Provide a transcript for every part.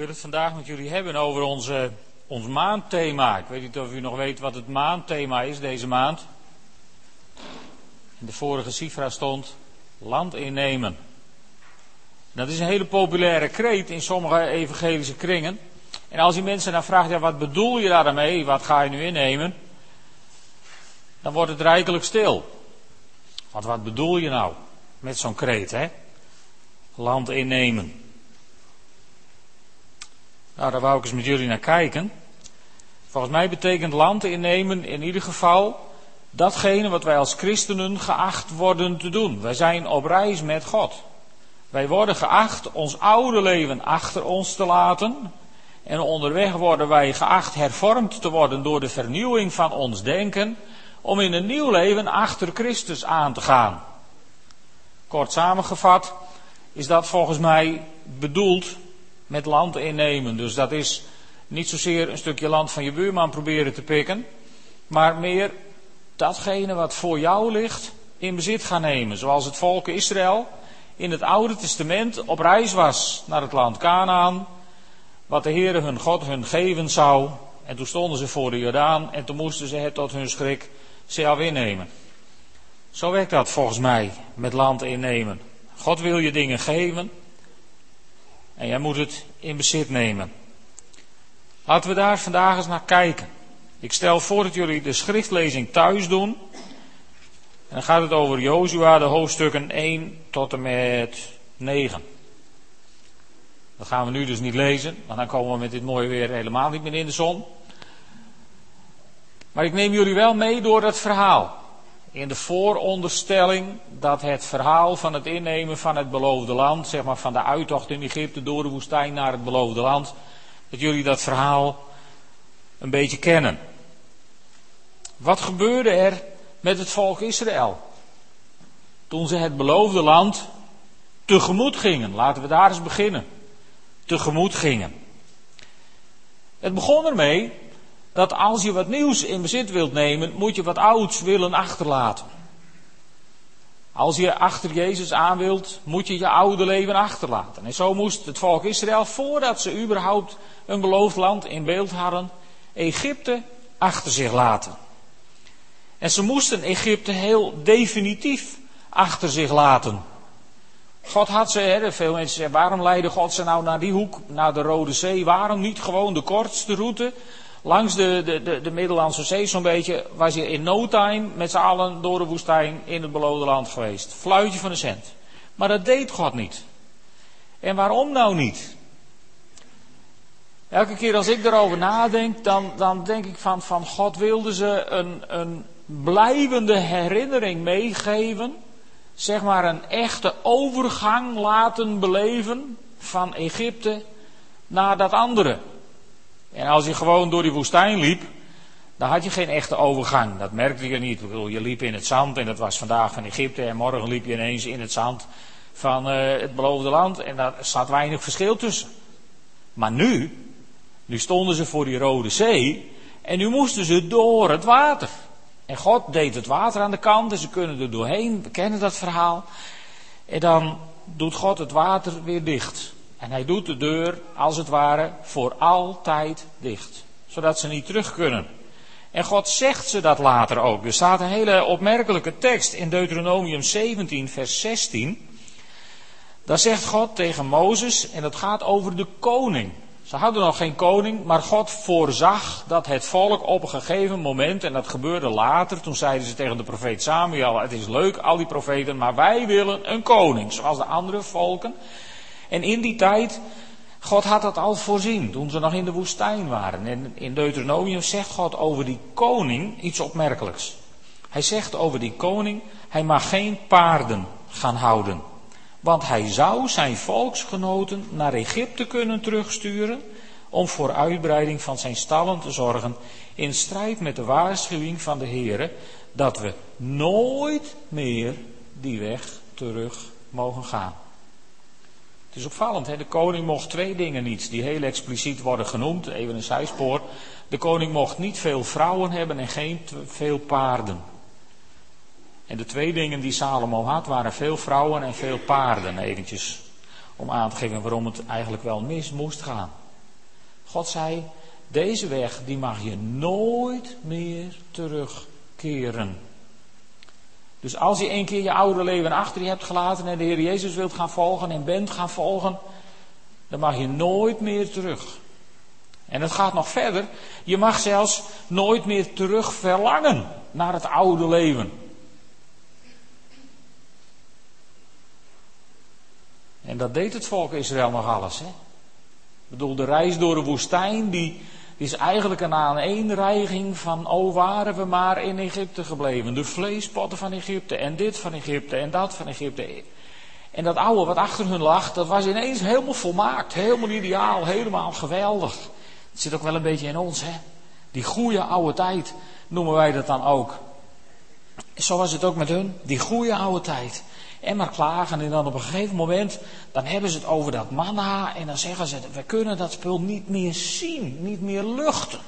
wil het vandaag met jullie hebben over onze, ons maandthema. Ik weet niet of u nog weet wat het maandthema is deze maand. In de vorige cifra stond land innemen. Dat is een hele populaire kreet in sommige evangelische kringen. En als die mensen dan vraagt, ja, wat bedoel je daarmee? Wat ga je nu innemen? Dan wordt het rijkelijk stil. Want wat bedoel je nou met zo'n kreet, hè? Land innemen. Nou, daar wou ik eens met jullie naar kijken. Volgens mij betekent land innemen in ieder geval datgene wat wij als christenen geacht worden te doen. Wij zijn op reis met God. Wij worden geacht ons oude leven achter ons te laten. En onderweg worden wij geacht hervormd te worden door de vernieuwing van ons denken. Om in een nieuw leven achter Christus aan te gaan. Kort samengevat is dat volgens mij bedoeld met land innemen. Dus dat is niet zozeer een stukje land van je buurman proberen te pikken, maar meer datgene wat voor jou ligt in bezit gaan nemen. Zoals het volk Israël in het Oude Testament op reis was naar het land Canaan, wat de Heere hun God hun geven zou. En toen stonden ze voor de Jordaan en toen moesten ze het tot hun schrik zelf innemen. Zo werkt dat volgens mij met land innemen. God wil je dingen geven en jij moet het in bezit nemen. Laten we daar vandaag eens naar kijken. Ik stel voor dat jullie de schriftlezing thuis doen. En dan gaat het over Jozua, de hoofdstukken 1 tot en met 9. Dat gaan we nu dus niet lezen, want dan komen we met dit mooie weer helemaal niet meer in de zon. Maar ik neem jullie wel mee door dat verhaal. In de vooronderstelling dat het verhaal van het innemen van het beloofde land, zeg maar van de uittocht in Egypte door de woestijn naar het beloofde land, dat jullie dat verhaal een beetje kennen. Wat gebeurde er met het volk Israël? Toen ze het beloofde land tegemoet gingen. Laten we daar eens beginnen. Tegemoet gingen. Het begon ermee dat als je wat nieuws in bezit wilt nemen, moet je wat ouds willen achterlaten. Als je achter Jezus aan wilt, moet je je oude leven achterlaten. En zo moest het volk Israël, voordat ze überhaupt een beloofd land in beeld hadden, Egypte achter zich laten. En ze moesten Egypte heel definitief achter zich laten. God had ze, hè, veel mensen zeggen, waarom leidde God ze nou naar die hoek, naar de Rode Zee? Waarom niet gewoon de kortste route? Langs de, de, de, de Middellandse Zee zo'n beetje was je in no time met z'n allen door de woestijn in het beloofde land geweest. Fluitje van de cent. Maar dat deed God niet. En waarom nou niet? Elke keer als ik erover nadenk, dan, dan denk ik van, van God wilde ze een, een blijvende herinnering meegeven. Zeg maar een echte overgang laten beleven van Egypte naar dat andere. En als je gewoon door die woestijn liep, dan had je geen echte overgang. Dat merkte je niet. Je liep in het zand en dat was vandaag van Egypte en morgen liep je ineens in het zand van uh, het beloofde land en daar zat weinig verschil tussen. Maar nu, nu stonden ze voor die Rode Zee en nu moesten ze door het water. En God deed het water aan de kant en ze kunnen er doorheen. We kennen dat verhaal. En dan doet God het water weer dicht. En hij doet de deur, als het ware, voor altijd dicht. Zodat ze niet terug kunnen. En God zegt ze dat later ook. Er staat een hele opmerkelijke tekst in Deuteronomium 17, vers 16. Daar zegt God tegen Mozes, en dat gaat over de koning. Ze hadden nog geen koning, maar God voorzag dat het volk op een gegeven moment, en dat gebeurde later, toen zeiden ze tegen de profeet Samuel, het is leuk, al die profeten, maar wij willen een koning, zoals de andere volken. En in die tijd, God had dat al voorzien toen ze nog in de woestijn waren. En in Deuteronomium zegt God over die koning iets opmerkelijks. Hij zegt over die koning, hij mag geen paarden gaan houden. Want hij zou zijn volksgenoten naar Egypte kunnen terugsturen om voor uitbreiding van zijn stallen te zorgen, in strijd met de waarschuwing van de Heere dat we nooit meer die weg terug mogen gaan. Het is opvallend, hè? de koning mocht twee dingen niet, die heel expliciet worden genoemd, even een zijspoor. De koning mocht niet veel vrouwen hebben en geen veel paarden. En de twee dingen die Salomo had, waren veel vrouwen en veel paarden, eventjes. Om aan te geven waarom het eigenlijk wel mis moest gaan. God zei, deze weg die mag je nooit meer terugkeren. Dus als je een keer je oude leven achter je hebt gelaten en de Heer Jezus wilt gaan volgen en bent gaan volgen, dan mag je nooit meer terug. En het gaat nog verder. Je mag zelfs nooit meer terug verlangen naar het oude leven. En dat deed het volk Israël nog alles. Hè? Ik bedoel, de reis door de woestijn, die, is eigenlijk een aaneenreiging van, oh waren we maar in Egypte gebleven. De vleespotten van Egypte en dit van Egypte en dat van Egypte. En dat oude wat achter hun lag, dat was ineens helemaal volmaakt, helemaal ideaal, helemaal geweldig. Het zit ook wel een beetje in ons, hè. Die goede oude tijd noemen wij dat dan ook. Zo was het ook met hun, die goede oude tijd. En maar klagen en dan op een gegeven moment, dan hebben ze het over dat manna en dan zeggen ze, we kunnen dat spul niet meer zien, niet meer luchten.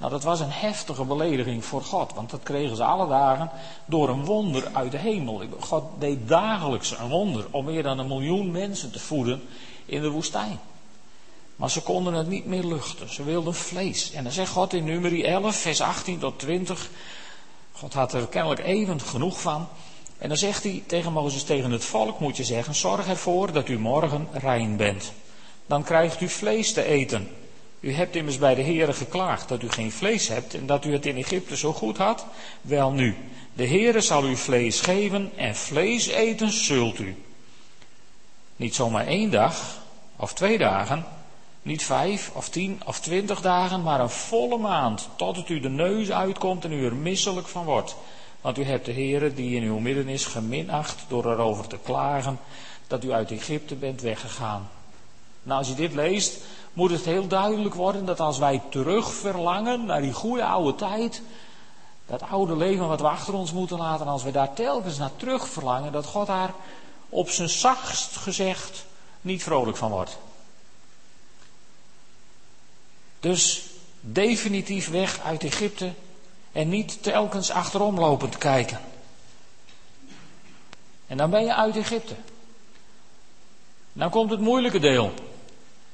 Nou, dat was een heftige belediging voor God, want dat kregen ze alle dagen door een wonder uit de hemel. God deed dagelijks een wonder om meer dan een miljoen mensen te voeden in de woestijn. Maar ze konden het niet meer luchten, ze wilden vlees. En dan zegt God in nummer 11, vers 18 tot 20, God had er kennelijk even genoeg van. En dan zegt hij tegen Mozes, tegen het volk moet je zeggen, zorg ervoor dat u morgen rein bent. Dan krijgt u vlees te eten. U hebt immers bij de Heere geklaagd dat u geen vlees hebt en dat u het in Egypte zo goed had. Wel nu, de Heere zal u vlees geven en vlees eten zult u. Niet zomaar één dag of twee dagen, niet vijf of tien of twintig dagen, maar een volle maand, tot het u de neus uitkomt en u er misselijk van wordt. Want u hebt de Heere die in uw midden is geminacht door erover te klagen dat u uit Egypte bent weggegaan. Nou, als je dit leest, moet het heel duidelijk worden dat als wij terug verlangen naar die goede oude tijd, dat oude leven wat we achter ons moeten laten, als we daar telkens naar terug verlangen, dat God daar op zijn zachtst gezegd niet vrolijk van wordt. Dus definitief weg uit Egypte en niet telkens achterom lopend kijken. En dan ben je uit Egypte. Dan komt het moeilijke deel.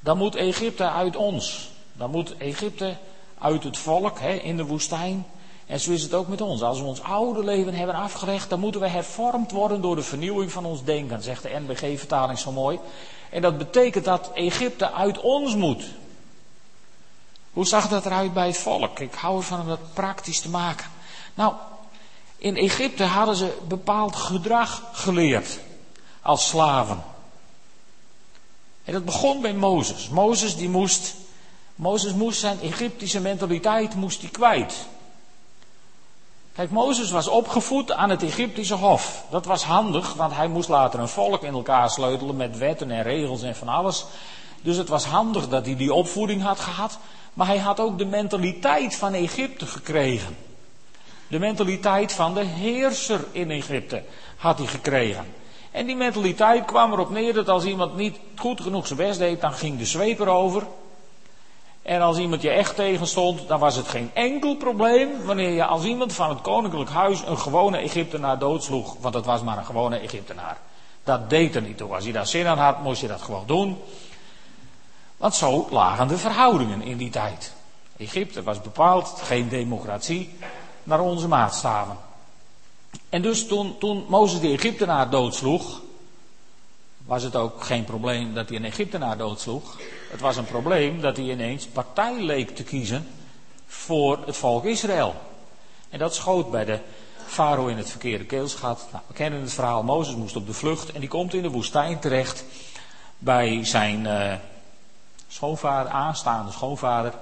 Dan moet Egypte uit ons. Dan moet Egypte uit het volk hè, in de woestijn. En zo is het ook met ons. Als we ons oude leven hebben afgelegd, dan moeten we hervormd worden door de vernieuwing van ons denken, zegt de NBG-vertaling zo mooi. En dat betekent dat Egypte uit ons moet. Hoe zag dat eruit bij het volk? Ik hou ervan om dat praktisch te maken. Nou, in Egypte hadden ze bepaald gedrag geleerd als slaven. En dat begon bij Mozes. Mozes die moest, Mozes moest zijn Egyptische mentaliteit moest die kwijt. Kijk, Mozes was opgevoed aan het Egyptische hof. Dat was handig, want hij moest later een volk in elkaar sleutelen met wetten en regels en van alles. Dus het was handig dat hij die opvoeding had gehad. Maar hij had ook de mentaliteit van Egypte gekregen. De mentaliteit van de heerser in Egypte had hij gekregen. En die mentaliteit kwam erop neer dat als iemand niet goed genoeg zijn best deed, dan ging de zweep erover. En als iemand je echt tegenstond, dan was het geen enkel probleem wanneer je als iemand van het koninklijk huis een gewone Egyptenaar doodsloeg. Want het was maar een gewone Egyptenaar. Dat deed er niet toe. Als je daar zin aan had, moest je dat gewoon doen. Want zo lagen de verhoudingen in die tijd. Egypte was bepaald geen democratie naar onze maatstaven. En dus toen, toen Mozes de Egyptenaar doodsloeg, was het ook geen probleem dat hij een Egyptenaar doodsloeg. Het was een probleem dat hij ineens partij leek te kiezen voor het volk Israël. En dat schoot bij de farao in het verkeerde keelschat. Nou, we kennen het verhaal, Mozes moest op de vlucht en die komt in de woestijn terecht bij zijn... Uh, schoonvader, aanstaande schoonvader.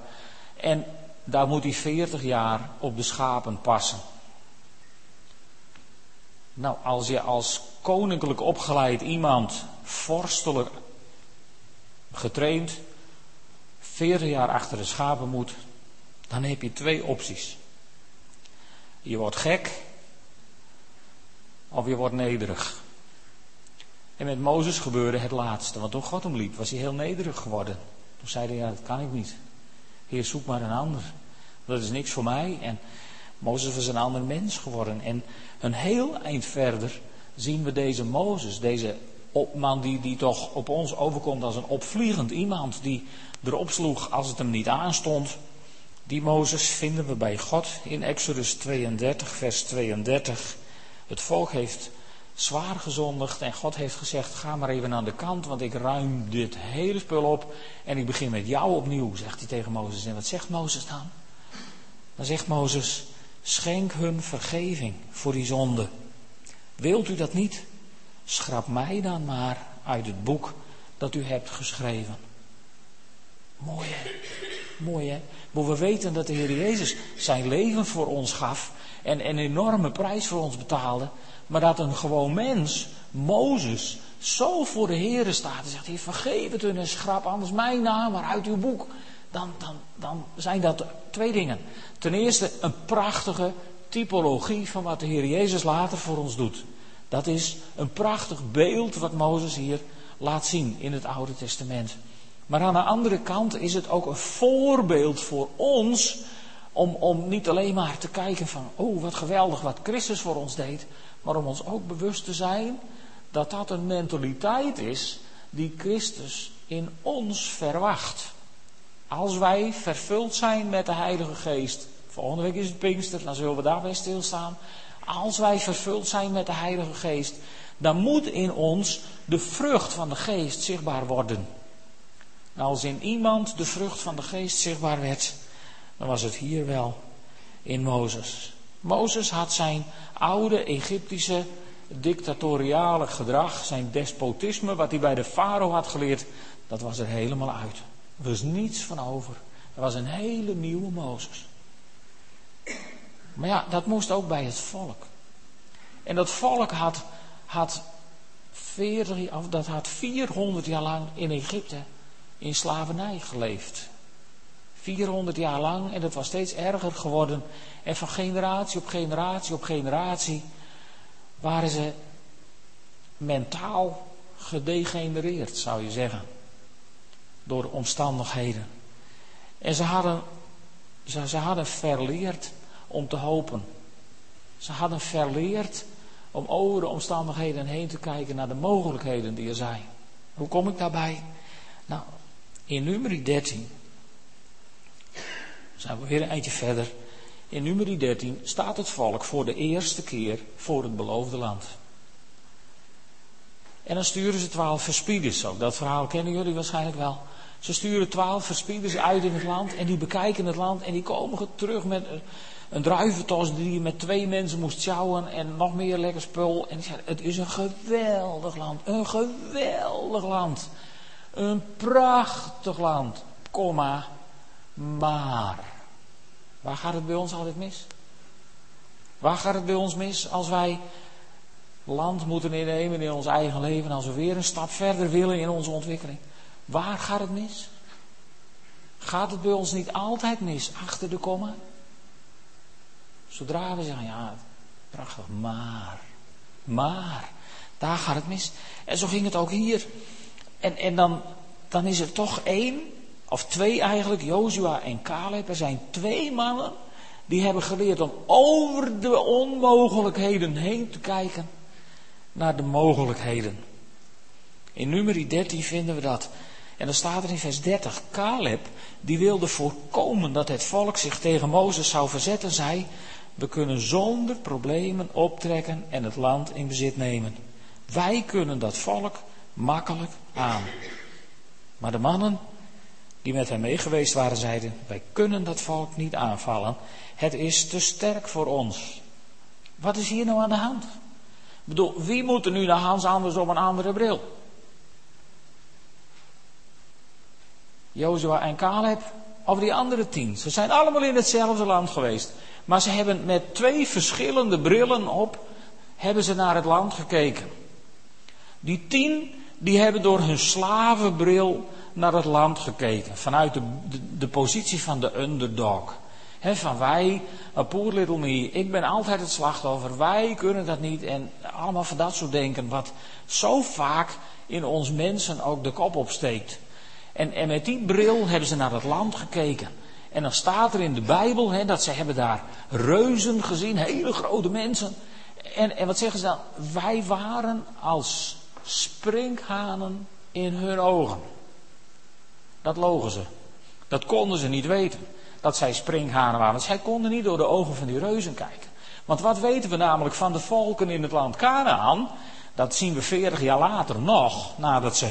En daar moet hij 40 jaar op de schapen passen. Nou, als je als koninklijk opgeleid iemand, vorstelijk getraind, 40 jaar achter de schapen moet, dan heb je twee opties. Je wordt gek of je wordt nederig. En met Mozes gebeurde het laatste, want toen God hem liep, was hij heel nederig geworden. Toen zei hij, ja, dat kan ik niet. Heer, zoek maar een ander. Dat is niks voor mij. En Mozes was een ander mens geworden. En een heel eind verder zien we deze Mozes, deze man die, die toch op ons overkomt als een opvliegend iemand die erop sloeg als het hem niet aanstond. Die Mozes vinden we bij God in Exodus 32, vers 32. Het volk heeft zwaar gezondigd en God heeft gezegd: ga maar even aan de kant, want ik ruim dit hele spul op en ik begin met jou opnieuw, zegt hij tegen Mozes. En wat zegt Mozes dan? Dan zegt Mozes: schenk hun vergeving voor die zonde. Wilt u dat niet? Schrap mij dan maar uit het boek dat u hebt geschreven. Mooi hè? Mooi hè? Maar we weten dat de Heer Jezus zijn leven voor ons gaf en een enorme prijs voor ons betaalde. Maar dat een gewoon mens, Mozes, zo voor de Heer staat en zegt: Heer, vergeef het hun en schrap anders mijn naam maar uit uw boek. Dan, dan, dan zijn dat twee dingen. Ten eerste een prachtige typologie van wat de Heer Jezus later voor ons doet. Dat is een prachtig beeld wat Mozes hier laat zien in het Oude Testament. Maar aan de andere kant is het ook een voorbeeld voor ons om, om niet alleen maar te kijken van, oh wat geweldig wat Christus voor ons deed, maar om ons ook bewust te zijn dat dat een mentaliteit is die Christus in ons verwacht. Als wij vervuld zijn met de Heilige Geest, volgende week is het Pinkster, dan zullen we daarbij stilstaan. Als wij vervuld zijn met de Heilige Geest, dan moet in ons de vrucht van de Geest zichtbaar worden. Als in iemand de vrucht van de Geest zichtbaar werd, dan was het hier wel in Mozes. Mozes had zijn oude Egyptische dictatoriale gedrag, zijn despotisme, wat hij bij de farao had geleerd, dat was er helemaal uit. Er was niets van over. Er was een hele nieuwe Mozes. Maar ja, dat moest ook bij het volk. En dat volk had, had, 40, of dat had 400 jaar lang in Egypte in slavernij geleefd. 400 jaar lang en het was steeds erger geworden. En van generatie op generatie op generatie waren ze mentaal gedegenereerd, zou je zeggen. Door omstandigheden. En ze hadden, ze, ze hadden verleerd om te hopen. Ze hadden verleerd om over de omstandigheden heen te kijken naar de mogelijkheden die er zijn. Hoe kom ik daarbij? Nou, in nummer 13, zijn we weer een eindje verder. In nummer 13 staat het volk voor de eerste keer voor het beloofde land. En dan sturen ze twaalf verspieders ook. Dat verhaal kennen jullie waarschijnlijk wel. Ze sturen twaalf verspieders uit in het land en die bekijken het land en die komen terug met een druiventos die je met twee mensen moest sjouwen en nog meer lekker spul. En die zeggen, het is een geweldig land, een geweldig land. Een prachtig land, komma, maar. Waar gaat het bij ons altijd mis? Waar gaat het bij ons mis als wij land moeten innemen in ons eigen leven, als we weer een stap verder willen in onze ontwikkeling? Waar gaat het mis? Gaat het bij ons niet altijd mis achter de komma? Zodra we zeggen, ja, prachtig, maar, maar, daar gaat het mis. En zo ging het ook hier. En, en dan, dan is er toch één, of twee eigenlijk, Jozua en Caleb. Er zijn twee mannen die hebben geleerd om over de onmogelijkheden heen te kijken naar de mogelijkheden. In nummer 13 vinden we dat. En dan staat er in vers 30, Caleb, die wilde voorkomen dat het volk zich tegen Mozes zou verzetten, zei, we kunnen zonder problemen optrekken en het land in bezit nemen. Wij kunnen dat volk makkelijk aan. Maar de mannen die met hem meegeweest waren zeiden, wij kunnen dat volk niet aanvallen. Het is te sterk voor ons. Wat is hier nou aan de hand? Ik bedoel, wie moet er nu naar Hans anders op een andere bril? Jozua en Caleb of die andere tien. Ze zijn allemaal in hetzelfde land geweest. Maar ze hebben met twee verschillende brillen op, hebben ze naar het land gekeken. Die tien, die hebben door hun slavenbril naar het land gekeken. Vanuit de, de, positie van de underdog. van wij, a poor little me, ik ben altijd het slachtoffer, wij kunnen dat niet. En allemaal van dat soort denken, wat zo vaak in ons mensen ook de kop opsteekt. En, en met die bril hebben ze naar het land gekeken. En dan staat er in de Bijbel dat ze hebben daar reuzen gezien, hele grote mensen. En, en wat zeggen ze dan? Wij waren als sprinkhanen in hun ogen. Dat logen ze. Dat konden ze niet weten. Dat zij springhanen waren. Want zij konden niet door de ogen van die reuzen kijken. Want wat weten we namelijk van de volken in het land Canaan? Dat zien we 40 jaar later nog, nadat ze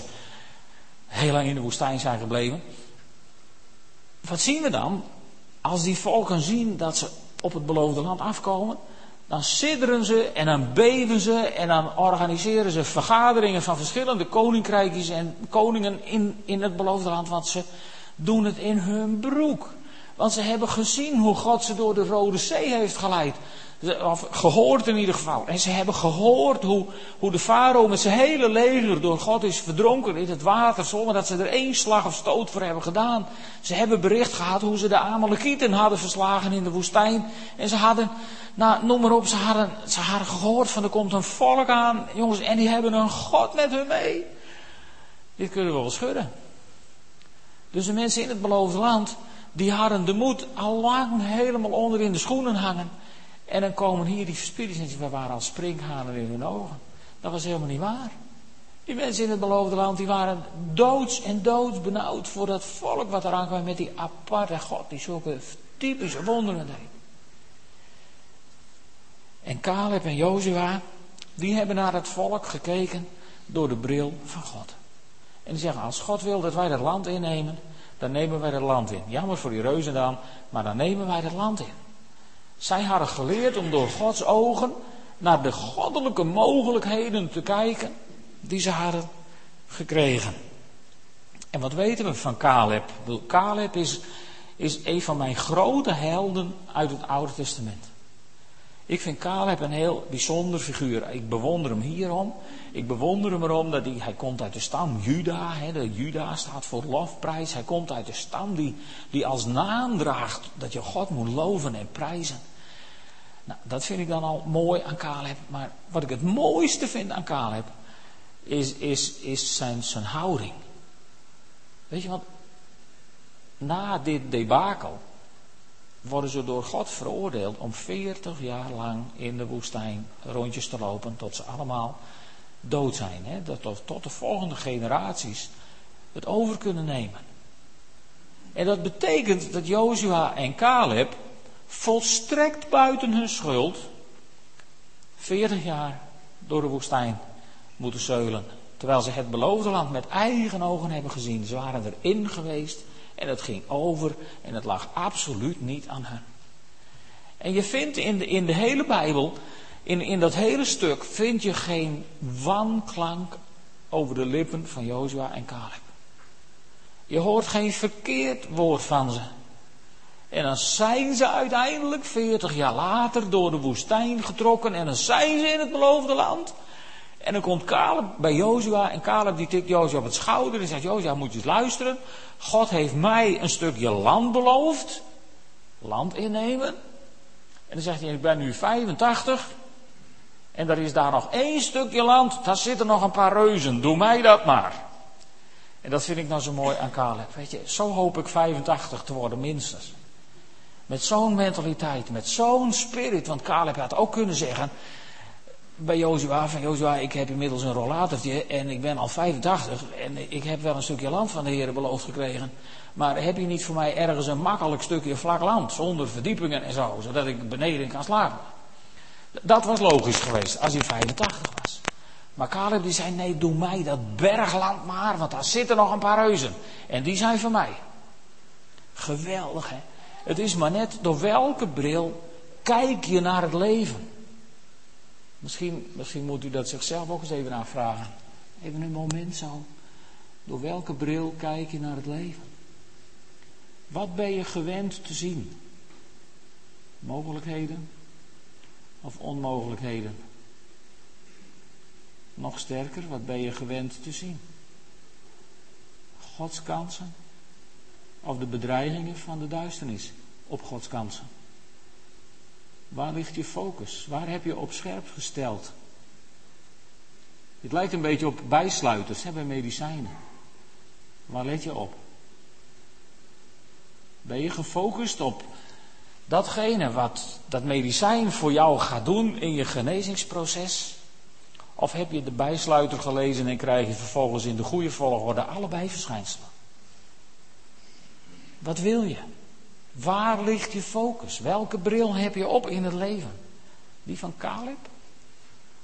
heel lang in de woestijn zijn gebleven. Wat zien we dan? Als die volken zien dat ze op het beloofde land afkomen, dan sidderen ze en dan beven ze en dan organiseren ze vergaderingen van verschillende koninkrijkjes en koningen in, in het beloofde land, want ze doen het in hun broek. Want ze hebben gezien hoe God ze door de Rode Zee heeft geleid. Of gehoord in ieder geval. En ze hebben gehoord hoe, hoe de farao met zijn hele leger door God is verdronken in het water. Zonder dat ze er één slag of stoot voor hebben gedaan. Ze hebben bericht gehad hoe ze de Amalekieten hadden verslagen in de woestijn. En ze hadden, nou noem maar op, ze hadden, ze hadden gehoord van er komt een volk aan. Jongens, en die hebben een God met hun mee. Dit kunnen we wel schudden. Dus de mensen in het beloofde land, die hadden de moed al lang helemaal onder in de schoenen hangen. En dan komen hier die verspieders en we waren als springhanen in hun ogen. Dat was helemaal niet waar. Die mensen in het beloofde land, die waren doods en doods benauwd voor dat volk wat eraan kwam met die aparte God, die zulke typische wonderen deed. En Caleb en Jozua, die hebben naar het volk gekeken door de bril van God. En die zeggen, als God wil dat wij dat land innemen, dan nemen wij dat land in. Jammer voor die reuzen dan, maar dan nemen wij dat land in. Zij hadden geleerd om door Gods ogen naar de goddelijke mogelijkheden te kijken die ze hadden gekregen. En wat weten we van Caleb? Caleb is, is een van mijn grote helden uit het Oude Testament. Ik vind Caleb een heel bijzonder figuur. Ik bewonder hem hierom. Ik bewonder hem erom dat hij, komt uit de stam Juda. Hè, de Juda staat voor lofprijs. Hij komt uit de stam die, die als naam draagt dat je God moet loven en prijzen. Nou, dat vind ik dan al mooi aan Caleb. Maar wat ik het mooiste vind aan Caleb is, is, is zijn, zijn houding. Weet je wat? Na dit debakel worden ze door God veroordeeld om 40 jaar lang in de woestijn rondjes te lopen tot ze allemaal dood zijn. Hè? Dat tot de volgende generaties het over kunnen nemen. En dat betekent dat Jozua en Caleb volstrekt buiten hun schuld 40 jaar door de woestijn moeten zeulen. Terwijl ze het beloofde land met eigen ogen hebben gezien. Ze waren erin geweest en het ging over en het lag absoluut niet aan hen. En je vindt in de, in de hele Bijbel, in, in dat hele stuk, vind je geen wanklank over de lippen van Jozua en Caleb. Je hoort geen verkeerd woord van ze. En dan zijn ze uiteindelijk 40 jaar later door de woestijn getrokken en dan zijn ze in het beloofde land. En dan komt Caleb bij Jozua en Caleb die tikt Jozua op het schouder en zegt, Jozua moet je eens luisteren. God heeft mij een stukje land beloofd. Land innemen. En dan zegt hij, ik ben nu 85. En er is daar nog één stukje land. Daar zitten nog een paar reuzen. Doe mij dat maar. En dat vind ik nou zo mooi aan Caleb. Weet je, zo hoop ik 85 te worden minstens. Met zo'n mentaliteit, met zo'n spirit. Want Caleb had ook kunnen zeggen bij Jozua van Jozua, ik heb inmiddels een rollatortje en ik ben al 85 en ik heb wel een stukje land van de Heer beloofd gekregen. Maar heb je niet voor mij ergens een makkelijk stukje vlak land zonder verdiepingen en zo, zodat ik beneden kan slapen? Dat was logisch geweest als hij 85 was. Maar Caleb die zei, nee, doe mij dat bergland maar, want daar zitten nog een paar reuzen. En die zijn van mij. Geweldig, hè? Het is maar net door welke bril kijk je naar het leven. Misschien, misschien moet u dat zichzelf ook eens even afvragen. Even een moment zo. Door welke bril kijk je naar het leven? Wat ben je gewend te zien? Mogelijkheden of onmogelijkheden? Nog sterker, wat ben je gewend te zien? Gods kansen of de bedreigingen van de duisternis op Gods kansen? Waar ligt je focus? Waar heb je op scherp gesteld? Het lijkt een beetje op bijsluiters hè, bij medicijnen. Waar let je op? Ben je gefocust op datgene wat dat medicijn voor jou gaat doen in je genezingsproces? Of heb je de bijsluiter gelezen en krijg je vervolgens in de goede volgorde allebei verschijnselen? Wat wil je? Waar ligt je focus? Welke bril heb je op in het leven? Die van Caleb?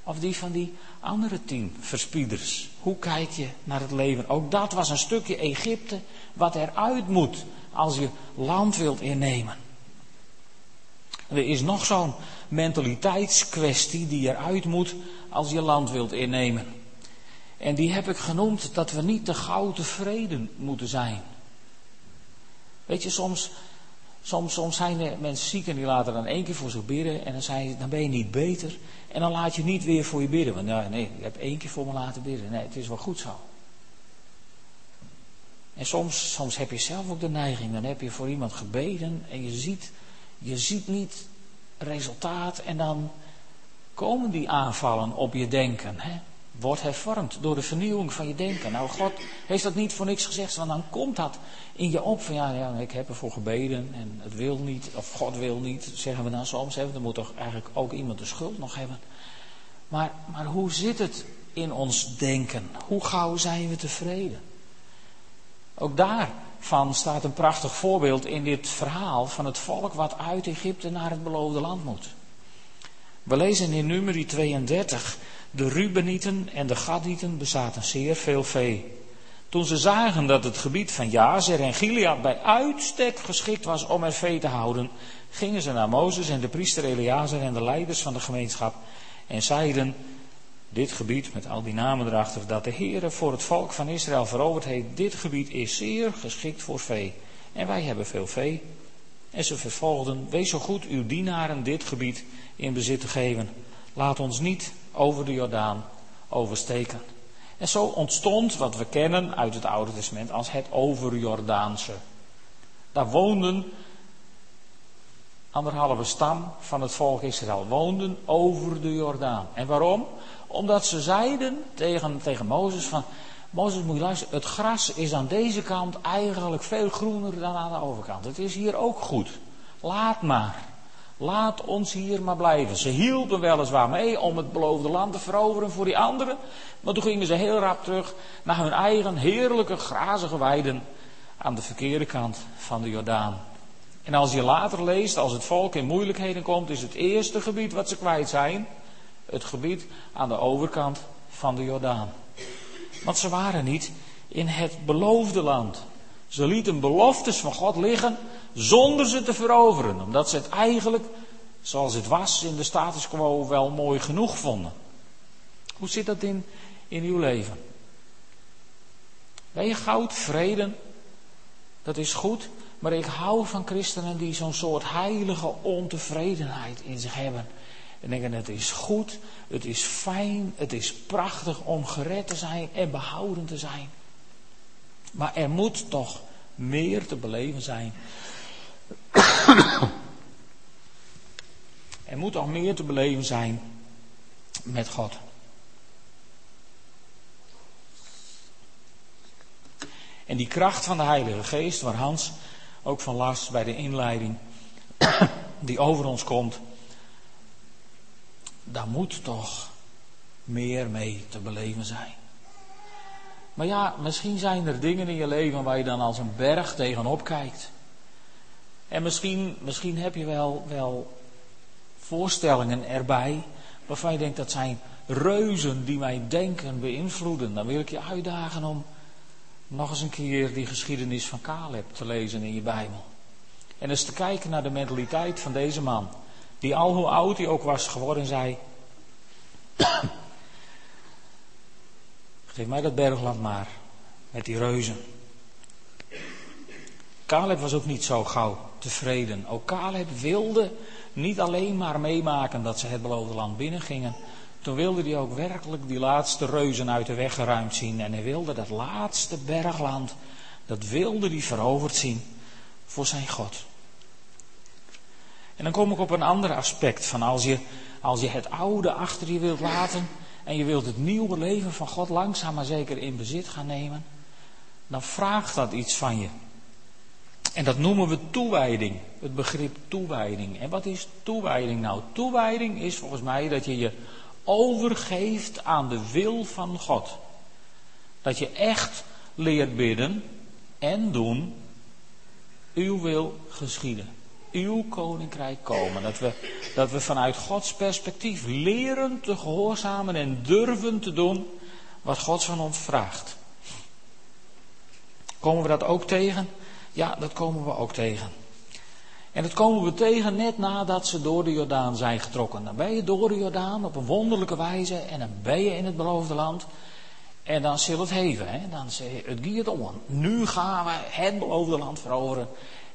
Of die van die andere tien verspieders? Hoe kijk je naar het leven? Ook dat was een stukje Egypte wat eruit moet als je land wilt innemen. Er is nog zo'n mentaliteitskwestie die eruit moet als je land wilt innemen. En die heb ik genoemd dat we niet te gauw tevreden moeten zijn. Weet je, soms, soms, soms zijn er mensen ziek en die laten dan één keer voor zich bidden. En dan, zei, dan ben je niet beter. En dan laat je niet weer voor je bidden. Want nou, nee, je hebt één keer voor me laten bidden. Nee, het is wel goed zo. En soms, soms heb je zelf ook de neiging. Dan heb je voor iemand gebeden en je ziet, je ziet niet resultaat. En dan komen die aanvallen op je denken. Hè? Wordt hervormd door de vernieuwing van je denken. Nou, God heeft dat niet voor niks gezegd, want dan komt dat in je op. Van ja, ja ik heb ervoor gebeden en het wil niet, of God wil niet, zeggen we dan soms. Hè? Dan moet toch eigenlijk ook iemand de schuld nog hebben. Maar, maar hoe zit het in ons denken? Hoe gauw zijn we tevreden? Ook daarvan staat een prachtig voorbeeld in dit verhaal van het volk wat uit Egypte naar het beloofde land moet. We lezen in nummer 32, de Rubenieten en de Gadieten bezaten zeer veel vee. Toen ze zagen dat het gebied van Jazer en Gilead bij uitstek geschikt was om er vee te houden, gingen ze naar Mozes en de priester Eleazar en de leiders van de gemeenschap en zeiden, dit gebied, met al die namen erachter, dat de Heere voor het volk van Israël veroverd heeft, dit gebied is zeer geschikt voor vee. En wij hebben veel vee. En ze vervolgden, wees zo goed uw dienaren dit gebied in bezit te geven. Laat ons niet over de Jordaan oversteken. En zo ontstond wat we kennen uit het Oude Testament als het overjordaanse. Daar woonden anderhalve stam van het volk Israël, woonden over de Jordaan. En waarom? Omdat ze zeiden tegen, tegen Mozes van, Mozes moet je luisteren, het gras is aan deze kant eigenlijk veel groener dan aan de overkant. Het is hier ook goed. Laat maar. Laat ons hier maar blijven. Ze hielpen weliswaar mee om het beloofde land te veroveren voor die anderen. Maar toen gingen ze heel rap terug naar hun eigen heerlijke grazige weiden aan de verkeerde kant van de Jordaan. En als je later leest, als het volk in moeilijkheden komt, is het eerste gebied wat ze kwijt zijn, het gebied aan de overkant van de Jordaan. Want ze waren niet in het beloofde land. Ze lieten beloftes van God liggen zonder ze te veroveren, omdat ze het eigenlijk, zoals het was in de status quo, wel mooi genoeg vonden. Hoe zit dat in, in uw leven? Ben je goud, vrede? Dat is goed, maar ik hou van christenen die zo'n soort heilige ontevredenheid in zich hebben. En denken, het is goed, het is fijn, het is prachtig om gered te zijn en behouden te zijn. Maar er moet toch meer te beleven zijn. er moet toch meer te beleven zijn met God. En die kracht van de Heilige Geest, waar Hans ook van las bij de inleiding, die over ons komt, daar moet toch meer mee te beleven zijn. Maar ja, misschien zijn er dingen in je leven waar je dan als een berg tegenop kijkt. En misschien, misschien heb je wel, wel voorstellingen erbij waarvan je denkt dat zijn reuzen die mij denken beïnvloeden. Dan wil ik je uitdagen om nog eens een keer die geschiedenis van Caleb te lezen in je Bijbel. En eens te kijken naar de mentaliteit van deze man. Die al hoe oud hij ook was geworden zei. Geef mij dat bergland maar. Met die reuzen. Caleb was ook niet zo gauw tevreden. Ook Caleb wilde niet alleen maar meemaken dat ze het beloofde land binnengingen. Toen wilde hij ook werkelijk die laatste reuzen uit de weg geruimd zien. En hij wilde dat laatste bergland, dat wilde hij veroverd zien voor zijn God. En dan kom ik op een ander aspect van als je, als je het oude achter je wilt laten en je wilt het nieuwe leven van God langzaam maar zeker in bezit gaan nemen, dan vraagt dat iets van je. En dat noemen we toewijding, het begrip toewijding. En wat is toewijding nou? Toewijding is volgens mij dat je je overgeeft aan de wil van God. Dat je echt leert bidden en doen, uw wil geschieden. Uw koninkrijk komen. Dat we, dat we vanuit Gods perspectief leren te gehoorzamen en durven te doen wat God van ons vraagt. Komen we dat ook tegen? Ja, dat komen we ook tegen. En dat komen we tegen net nadat ze door de Jordaan zijn getrokken. Dan ben je door de Jordaan op een wonderlijke wijze en dan ben je in het beloofde land. En dan zul het heven, hè? dan zeg je, het giert om. Nu gaan we het beloofde land veroveren.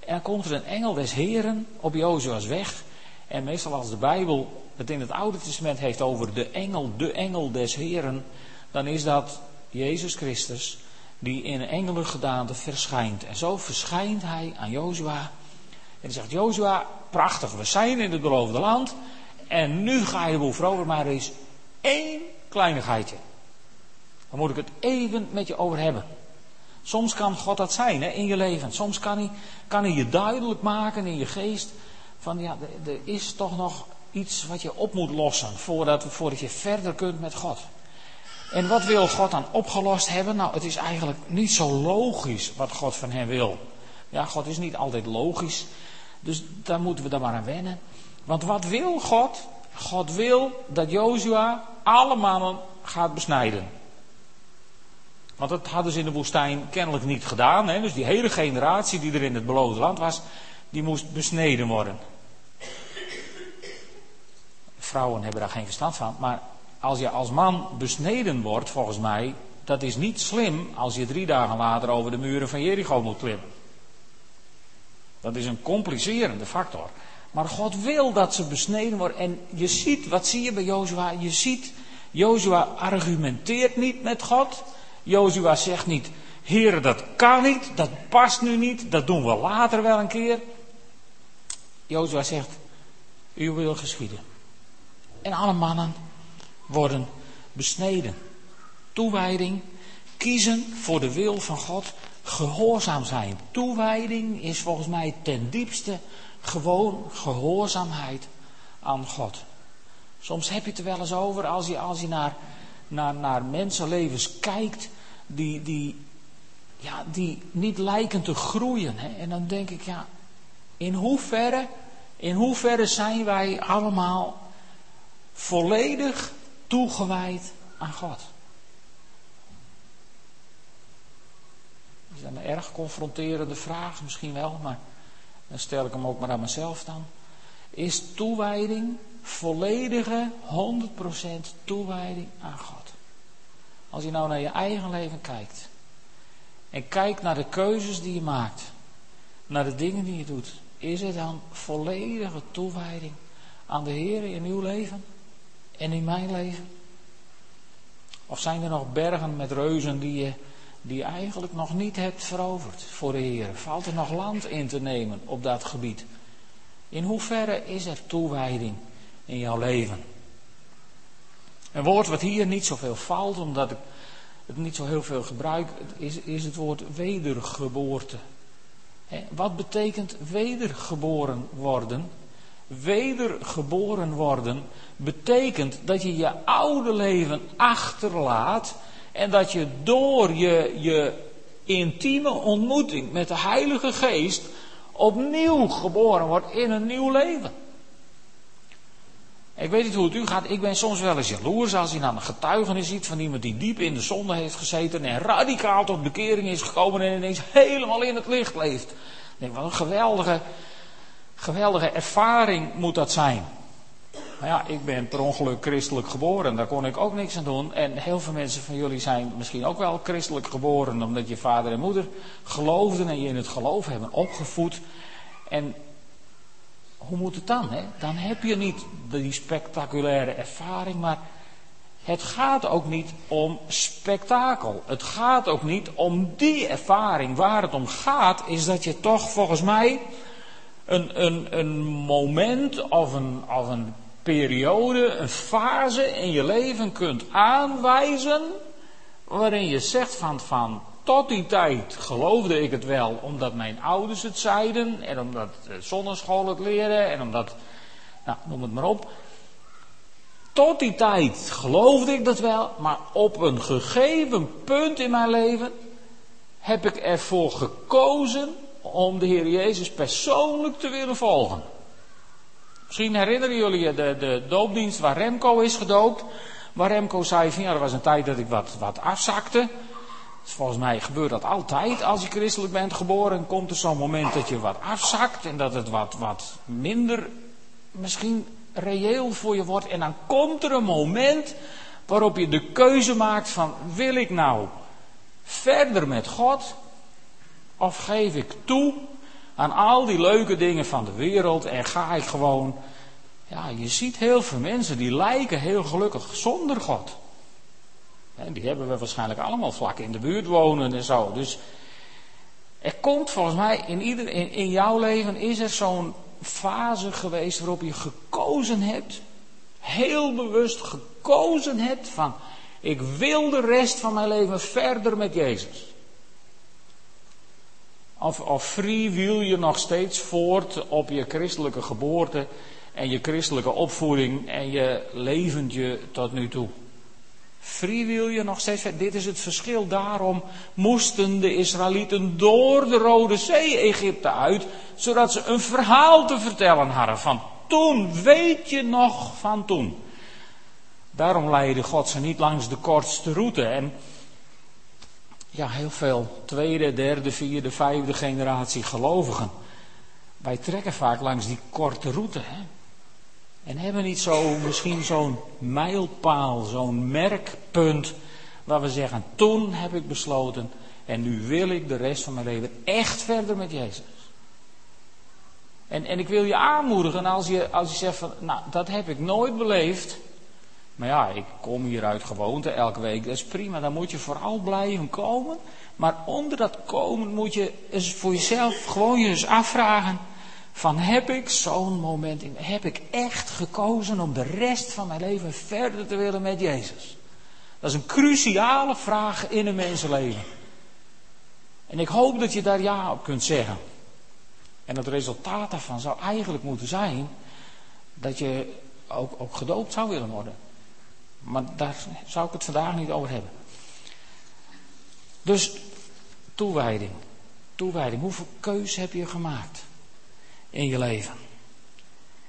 Dan komt er een engel des Heren op Jozua's weg. En meestal als de Bijbel het in het Oude Testament heeft over de engel, de engel des Heren, dan is dat Jezus Christus die in een engelengedaante verschijnt. En zo verschijnt hij aan Jozua. En hij zegt, Jozua, prachtig, we zijn in het beloofde land. En nu ga je de boel veroveren, maar er is één kleinigheidje. Daar moet ik het even met je over hebben. Soms kan God dat zijn hè, in je leven. Soms kan hij, kan hij je duidelijk maken in je geest. Van ja, er is toch nog iets wat je op moet lossen voordat, voordat je verder kunt met God. En wat wil God dan opgelost hebben? Nou, het is eigenlijk niet zo logisch wat God van hem wil. Ja, God is niet altijd logisch. Dus daar moeten we dan maar aan wennen. Want wat wil God? God wil dat Jozua alle mannen gaat besnijden. Want dat hadden ze in de woestijn kennelijk niet gedaan. Hè? Dus die hele generatie die er in het beloofde land was, die moest besneden worden. Vrouwen hebben daar geen verstand van. Maar als je als man besneden wordt, volgens mij, dat is niet slim als je drie dagen later over de muren van Jericho moet klimmen. Dat is een complicerende factor. Maar God wil dat ze besneden worden. En je ziet, wat zie je bij Jozua? Je ziet, Jozua argumenteert niet met God. Jozua zegt niet, heren dat kan niet, dat past nu niet, dat doen we later wel een keer. Jozua zegt, u wil geschieden. En alle mannen worden besneden. Toewijding, kiezen voor de wil van God, gehoorzaam zijn. Toewijding is volgens mij ten diepste gewoon gehoorzaamheid aan God. Soms heb je het er wel eens over als je, als je naar, naar, naar mensenlevens kijkt die, die, ja, die niet lijken te groeien. Hè? En dan denk ik, ja, in hoeverre, in hoeverre zijn wij allemaal volledig toegewijd aan God? Dat is een erg confronterende vraag, misschien wel, maar dan stel ik hem ook maar aan mezelf dan. Is toewijding volledige 100% toewijding aan God? Als je nou naar je eigen leven kijkt. En kijkt naar de keuzes die je maakt. Naar de dingen die je doet. Is het dan volledige toewijding aan de Heer in uw leven? En in mijn leven? Of zijn er nog bergen met reuzen die je, die eigenlijk nog niet hebt veroverd voor de Heer? Valt er nog land in te nemen op dat gebied? In hoeverre is er toewijding in jouw leven? Een woord wat hier niet zoveel valt, omdat ik het niet zo heel veel gebruik, is, is het woord wedergeboorte. Wat betekent wedergeboren worden? Wedergeboren worden betekent dat je je oude leven achterlaat en dat je door je, je intieme ontmoeting met de Heilige Geest opnieuw geboren wordt in een nieuw leven. Ik weet niet hoe het u gaat. Ik ben soms wel eens jaloers als je dan een getuigenis ziet van iemand die diep in de zonde heeft gezeten en radicaal tot bekering is gekomen en ineens helemaal in het licht leeft. Denk, wat een geweldige, geweldige ervaring moet dat zijn. Maar ja, ik ben per ongeluk christelijk geboren, daar kon ik ook niks aan doen. En heel veel mensen van jullie zijn misschien ook wel christelijk geboren, omdat je vader en moeder geloofden en je in het geloof hebben opgevoed. En hoe moet het dan? Hè? Dan heb je niet die spectaculaire ervaring, maar het gaat ook niet om spektakel. Het gaat ook niet om die ervaring. Waar het om gaat is dat je toch volgens mij een, een, een moment of een, of een periode, een fase in je leven kunt aanwijzen waarin je zegt van, van tot die tijd geloofde ik het wel, omdat mijn ouders het zeiden en omdat de zonneschool het leren en omdat, nou, noem het maar op. Tot die tijd geloofde ik dat wel, maar op een gegeven punt in mijn leven heb ik ervoor gekozen om de Heer Jezus persoonlijk te willen volgen. Misschien herinneren jullie je de, de doopdienst waar Remco is gedoopt. Waar Remco zei van ja, er was een tijd dat ik wat, wat afzakte. Dus volgens mij gebeurt dat altijd als je christelijk bent geboren. Komt er zo'n moment dat je wat afzakt en dat het wat, wat minder misschien reëel voor je wordt. En dan komt er een moment waarop je de keuze maakt van wil ik nou verder met God of geef ik toe aan al die leuke dingen van de wereld en ga ik gewoon. Ja, je ziet heel veel mensen die lijken heel gelukkig zonder God. Die hebben we waarschijnlijk allemaal vlak in de buurt wonen en zo. Dus er komt volgens mij in, ieder, in, in jouw leven is er zo'n fase geweest waarop je gekozen hebt, heel bewust gekozen hebt van ik wil de rest van mijn leven verder met Jezus. Of, of freewheel je nog steeds voort op je christelijke geboorte en je christelijke opvoeding en je leventje tot nu toe. Je nog steeds Dit is het verschil. Daarom moesten de Israëlieten door de Rode Zee Egypte uit, zodat ze een verhaal te vertellen hadden van toen. Weet je nog van toen? Daarom leidde God ze niet langs de kortste route. En ja, heel veel tweede, derde, vierde, vijfde generatie gelovigen. Wij trekken vaak langs die korte route. Hè? En hebben niet zo, misschien zo'n mijlpaal, zo'n merkpunt. Waar we zeggen, toen heb ik besloten. En nu wil ik de rest van mijn leven echt verder met Jezus. En, en ik wil je aanmoedigen als je, als je zegt van, nou dat heb ik nooit beleefd. Maar ja, ik kom hier uit gewoonte elke week, dat is prima, dan moet je vooral blijven komen. Maar onder dat komen moet je voor jezelf gewoon je eens afvragen. Van heb ik zo'n moment in, heb ik echt gekozen om de rest van mijn leven verder te willen met Jezus? Dat is een cruciale vraag in een mensenleven. En ik hoop dat je daar ja op kunt zeggen. En het resultaat daarvan zou eigenlijk moeten zijn dat je ook, ook gedoopt zou willen worden. Maar daar zou ik het vandaag niet over hebben. Dus toewijding. Toewijding. Hoeveel keus heb je gemaakt in je leven?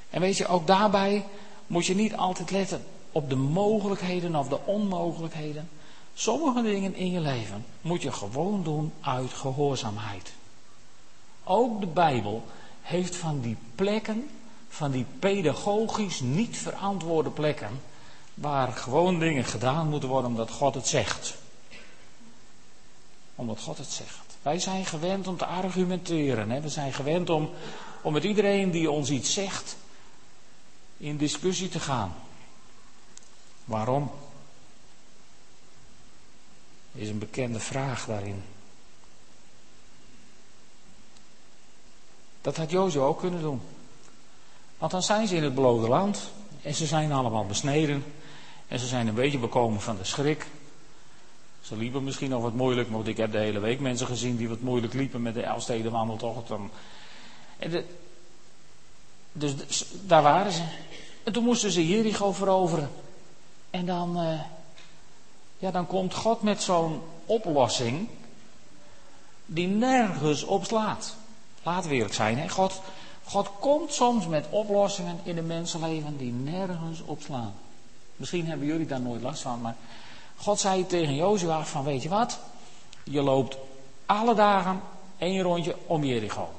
En weet je, ook daarbij moet je niet altijd letten op de mogelijkheden of de onmogelijkheden. Sommige dingen in je leven moet je gewoon doen uit gehoorzaamheid. Ook de Bijbel heeft van die plekken, van die pedagogisch niet verantwoorde plekken, waar gewoon dingen gedaan moeten worden omdat God het zegt. Omdat God het zegt. Wij zijn gewend om te argumenteren. Hè? We zijn gewend om, om met iedereen die ons iets zegt in discussie te gaan. Waarom? Is een bekende vraag daarin. Dat had Jozef ook kunnen doen. Want dan zijn ze in het beloofde land en ze zijn allemaal besneden. En ze zijn een beetje bekomen van de schrik. Ze liepen misschien nog wat moeilijk, want ik heb de hele week mensen gezien die wat moeilijk liepen met de Elfstedenwandeltocht. En dus daar waren ze. En toen moesten ze Jericho veroveren. En dan, uh, ja, dan komt God met zo'n oplossing die nergens op slaat. Laten we eerlijk zijn, hè? God, God komt soms met oplossingen in de mensenleven die nergens op slaan. Misschien hebben jullie daar nooit last van, maar God zei tegen Jozua van weet je wat, je loopt alle dagen één rondje om Jericho.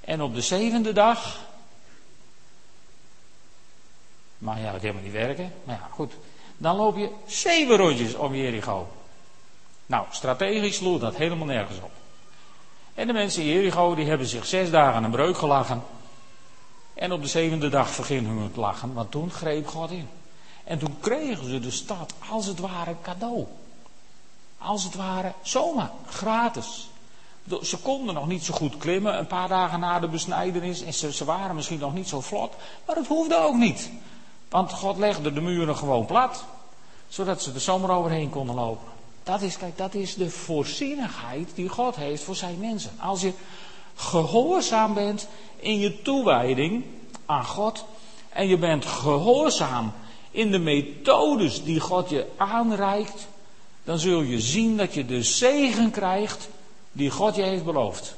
En op de zevende dag, maar ja, dat helemaal niet werken, maar ja, goed, dan loop je zeven rondjes om Jericho. Nou, strategisch sloeg dat helemaal nergens op. En de mensen in Jericho, die hebben zich zes dagen een breuk gelachen. En op de zevende dag vergingen hun het lachen, want toen greep God in. En toen kregen ze de stad als het ware cadeau. Als het ware zomaar, gratis. Ze konden nog niet zo goed klimmen, een paar dagen na de besnijdenis. En ze, waren misschien nog niet zo vlot, maar het hoefde ook niet. Want God legde de muren gewoon plat, zodat ze er zomaar overheen konden lopen. Dat is, kijk, dat is de voorzienigheid die God heeft voor zijn mensen. Als je gehoorzaam bent in je toewijding aan God, en je bent gehoorzaam in de methodes die God je aanreikt, dan zul je zien dat je de zegen krijgt die God je heeft beloofd.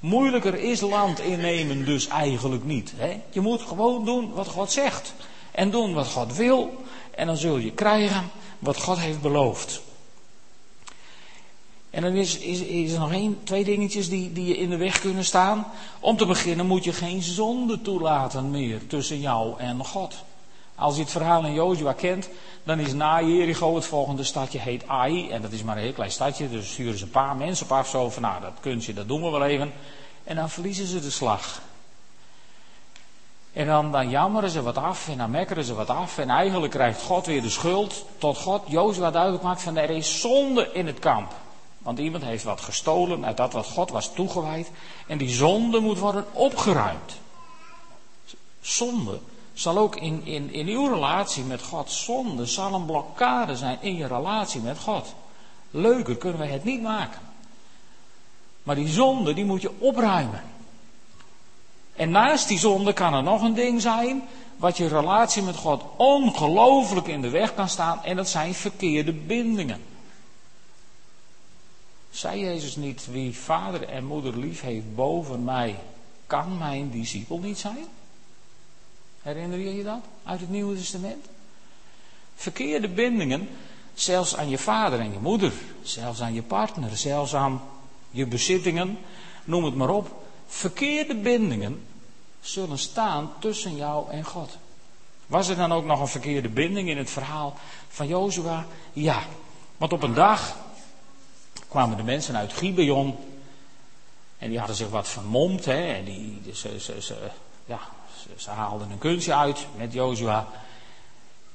Moeilijker is land innemen dus eigenlijk niet. Hè? Je moet gewoon doen wat God zegt. En doen wat God wil. En dan zul je krijgen wat God heeft beloofd. En dan is, is, is er nog één, twee dingetjes die, die je in de weg kunnen staan. Om te beginnen moet je geen zonde toelaten meer tussen jou en God. Als je het verhaal in Jozua kent, dan is na Jericho het volgende stadje heet Ai. En dat is maar een heel klein stadje, dus sturen ze een paar mensen op af. Zo van, nou dat kunstje, dat doen we wel even. En dan verliezen ze de slag. En dan, dan jammeren ze wat af en dan mekkeren ze wat af. En eigenlijk krijgt God weer de schuld. Tot God Jozua duidelijk maakt van er is zonde in het kamp. Want iemand heeft wat gestolen uit dat wat God was toegewijd. En die zonde moet worden opgeruimd. Zonde zal ook in, in, in uw relatie met God, zonde zal een blokkade zijn in je relatie met God. Leuker kunnen we het niet maken. Maar die zonde, die moet je opruimen. En naast die zonde kan er nog een ding zijn, wat je relatie met God ongelooflijk in de weg kan staan, en dat zijn verkeerde bindingen. Zei Jezus niet, wie vader en moeder lief heeft boven mij, kan mijn discipel niet zijn? Herinner je dat uit het Nieuwe Testament? Verkeerde bindingen, zelfs aan je vader en je moeder, zelfs aan je partner, zelfs aan je bezittingen, noem het maar op. Verkeerde bindingen zullen staan tussen jou en God. Was er dan ook nog een verkeerde binding in het verhaal van Jozua? Ja, want op een dag kwamen de mensen uit Gibeon en die hadden zich wat vermomd. Hè, en die, ze, ze, ja, ze, haalden een kunstje uit met Jozua.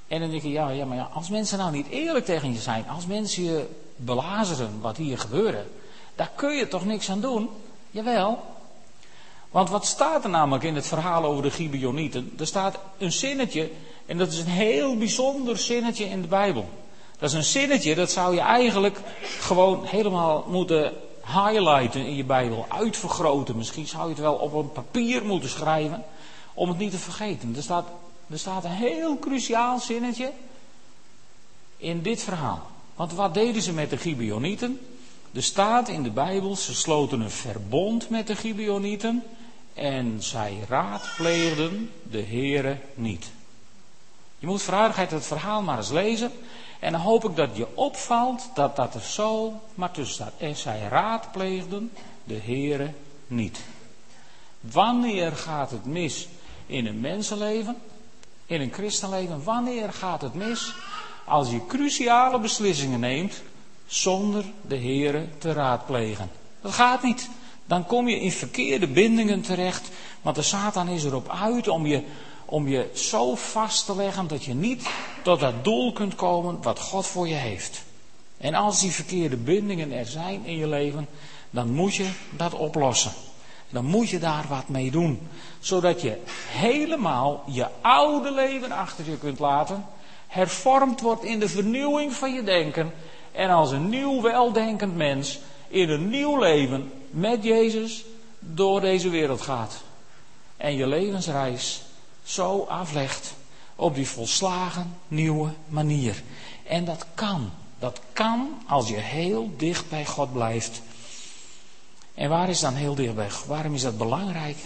En dan denk je, ja, ja, maar ja, als mensen nou niet eerlijk tegen je zijn, als mensen je belazeren wat hier gebeurde, daar kun je toch niks aan doen? Jawel. Want wat staat er namelijk in het verhaal over de Gibeonieten? Er staat een zinnetje, en dat is een heel bijzonder zinnetje in de Bijbel. Dat is een zinnetje, dat zou je eigenlijk gewoon helemaal moeten highlighten in je Bijbel, uitvergroten. Misschien zou je het wel op een papier moeten schrijven, om het niet te vergeten. Er staat, er staat een heel cruciaal zinnetje in dit verhaal. Want wat deden ze met de Gibeonieten? Er staat in de Bijbel, ze sloten een verbond met de Gibeonieten en zij raadpleegden de Heere niet. Je moet voor aardigheid het verhaal maar eens lezen. En dan hoop ik dat je opvalt dat dat er zo maar tussen staat. En zij raadpleegden de Heere niet. Wanneer gaat het mis in een mensenleven? In een christenleven? Wanneer gaat het mis? Als je cruciale beslissingen neemt zonder de Heere te raadplegen. Dat gaat niet. Dan kom je in verkeerde bindingen terecht, want de Satan is erop uit om je, om je zo vast te leggen dat je niet tot dat doel kunt komen wat God voor je heeft. En als die verkeerde bindingen er zijn in je leven, dan moet je dat oplossen. Dan moet je daar wat mee doen. Zodat je helemaal je oude leven achter je kunt laten. Hervormd wordt in de vernieuwing van je denken. En als een nieuw weldenkend mens in een nieuw leven met Jezus door deze wereld gaat. En je levensreis zo aflegt op die volslagen nieuwe manier. En dat kan. Dat kan als je heel dicht bij God blijft. En waar is dan heel dicht bij God? Waarom is dat belangrijk?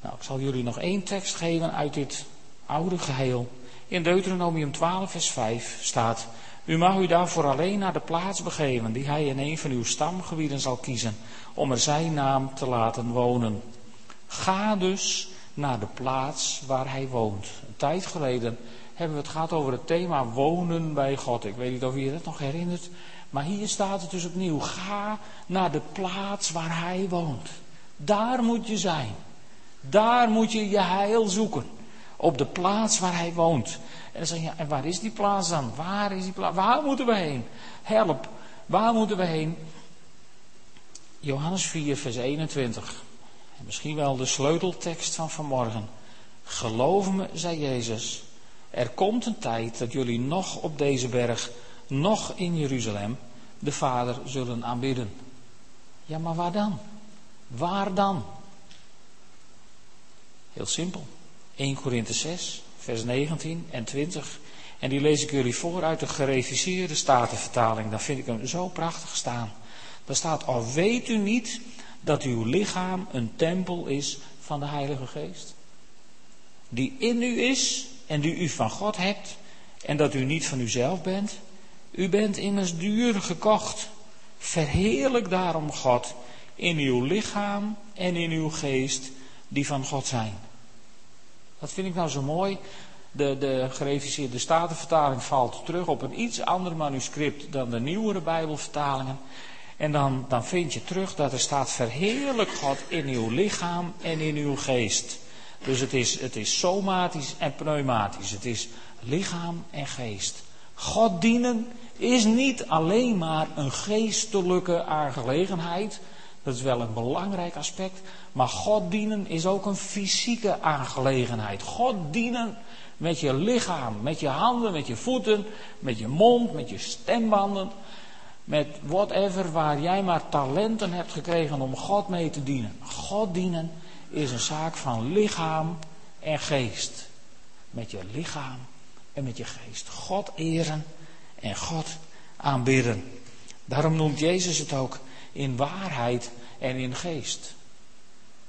Nou, ik zal jullie nog één tekst geven uit dit oude geheel. In Deuteronomium 12, vers 5 staat: u mag u daarvoor alleen naar de plaats begeven die hij in een van uw stamgebieden zal kiezen, om er zijn naam te laten wonen. Ga dus naar de plaats waar hij woont. Een tijd geleden hebben we het gehad over het thema wonen bij God. Ik weet niet of je dat nog herinnert, maar hier staat het dus opnieuw. Ga naar de plaats waar hij woont. Daar moet je zijn. Daar moet je je heil zoeken. Op de plaats waar hij woont. En dan zeg je, en waar is die plaats dan? Waar is die plaats? Waar moeten we heen? Help, waar moeten we heen? Johannes 4, vers 21. En misschien wel de sleuteltekst van vanmorgen. Geloof me, zei Jezus, er komt een tijd dat jullie nog op deze berg, nog in Jeruzalem, de Vader zullen aanbidden. Ja, maar waar dan? Waar dan? Heel simpel 1 Korinthe 6, vers 19 en 20. En die lees ik jullie voor uit de gereviseerde statenvertaling. Daar vind ik hem zo prachtig staan. Daar staat, al weet u niet dat uw lichaam een tempel is van de Heilige Geest. Die in u is en die u van God hebt. En dat u niet van uzelf bent. U bent immers duur gekocht. Verheerlijk daarom God in uw lichaam en in uw geest die van God zijn. Dat vind ik nou zo mooi. De, de gereviseerde statenvertaling valt terug op een iets ander manuscript dan de nieuwere Bijbelvertalingen. En dan, dan vind je terug dat er staat: verheerlijk God in uw lichaam en in uw geest. Dus het is, het is somatisch en pneumatisch. Het is lichaam en geest. God dienen is niet alleen maar een geestelijke aangelegenheid. Dat is wel een belangrijk aspect. Maar God dienen is ook een fysieke aangelegenheid. God dienen met je lichaam, met je handen, met je voeten, met je mond, met je stembanden. Met whatever waar jij maar talenten hebt gekregen om God mee te dienen. God dienen is een zaak van lichaam en geest. Met je lichaam en met je geest. God eren en God aanbidden. Daarom noemt Jezus het ook in waarheid en in geest.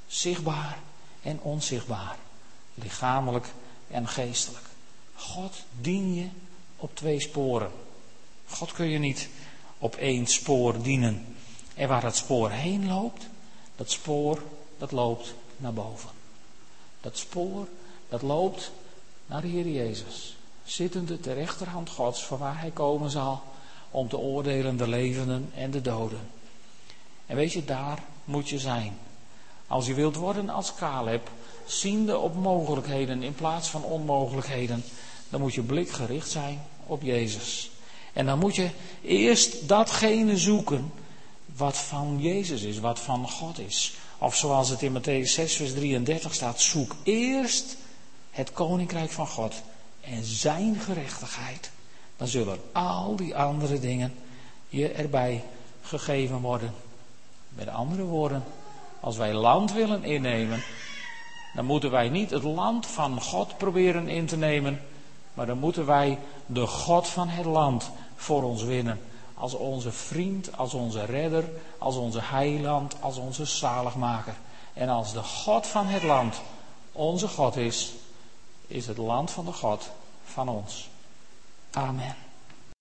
Zichtbaar en onzichtbaar. Lichamelijk en geestelijk. God dien je op twee sporen. God kun je niet op één spoor dienen. En waar dat spoor heen loopt, dat spoor dat loopt naar boven. Dat spoor dat loopt naar de Heer Jezus. Zittende ter rechterhand Gods, van waar Hij komen zal om te oordelen de levenden en de doden. En weet je, daar moet je zijn. Als je wilt worden als Caleb, ziende op mogelijkheden in plaats van onmogelijkheden, dan moet je blik gericht zijn op Jezus. En dan moet je eerst datgene zoeken wat van Jezus is, wat van God is. Of zoals het in Matthäus 6, vers 33 staat, zoek eerst het koninkrijk van God en zijn gerechtigheid. Dan zullen al die andere dingen je erbij gegeven worden. Met andere woorden, als wij land willen innemen, dan moeten wij niet het land van God proberen in te nemen, maar dan moeten wij de God van het land voor ons winnen. Als onze vriend, als onze redder, als onze heiland, als onze zaligmaker. En als de God van het land onze God is, is het land van de God van ons. Amen.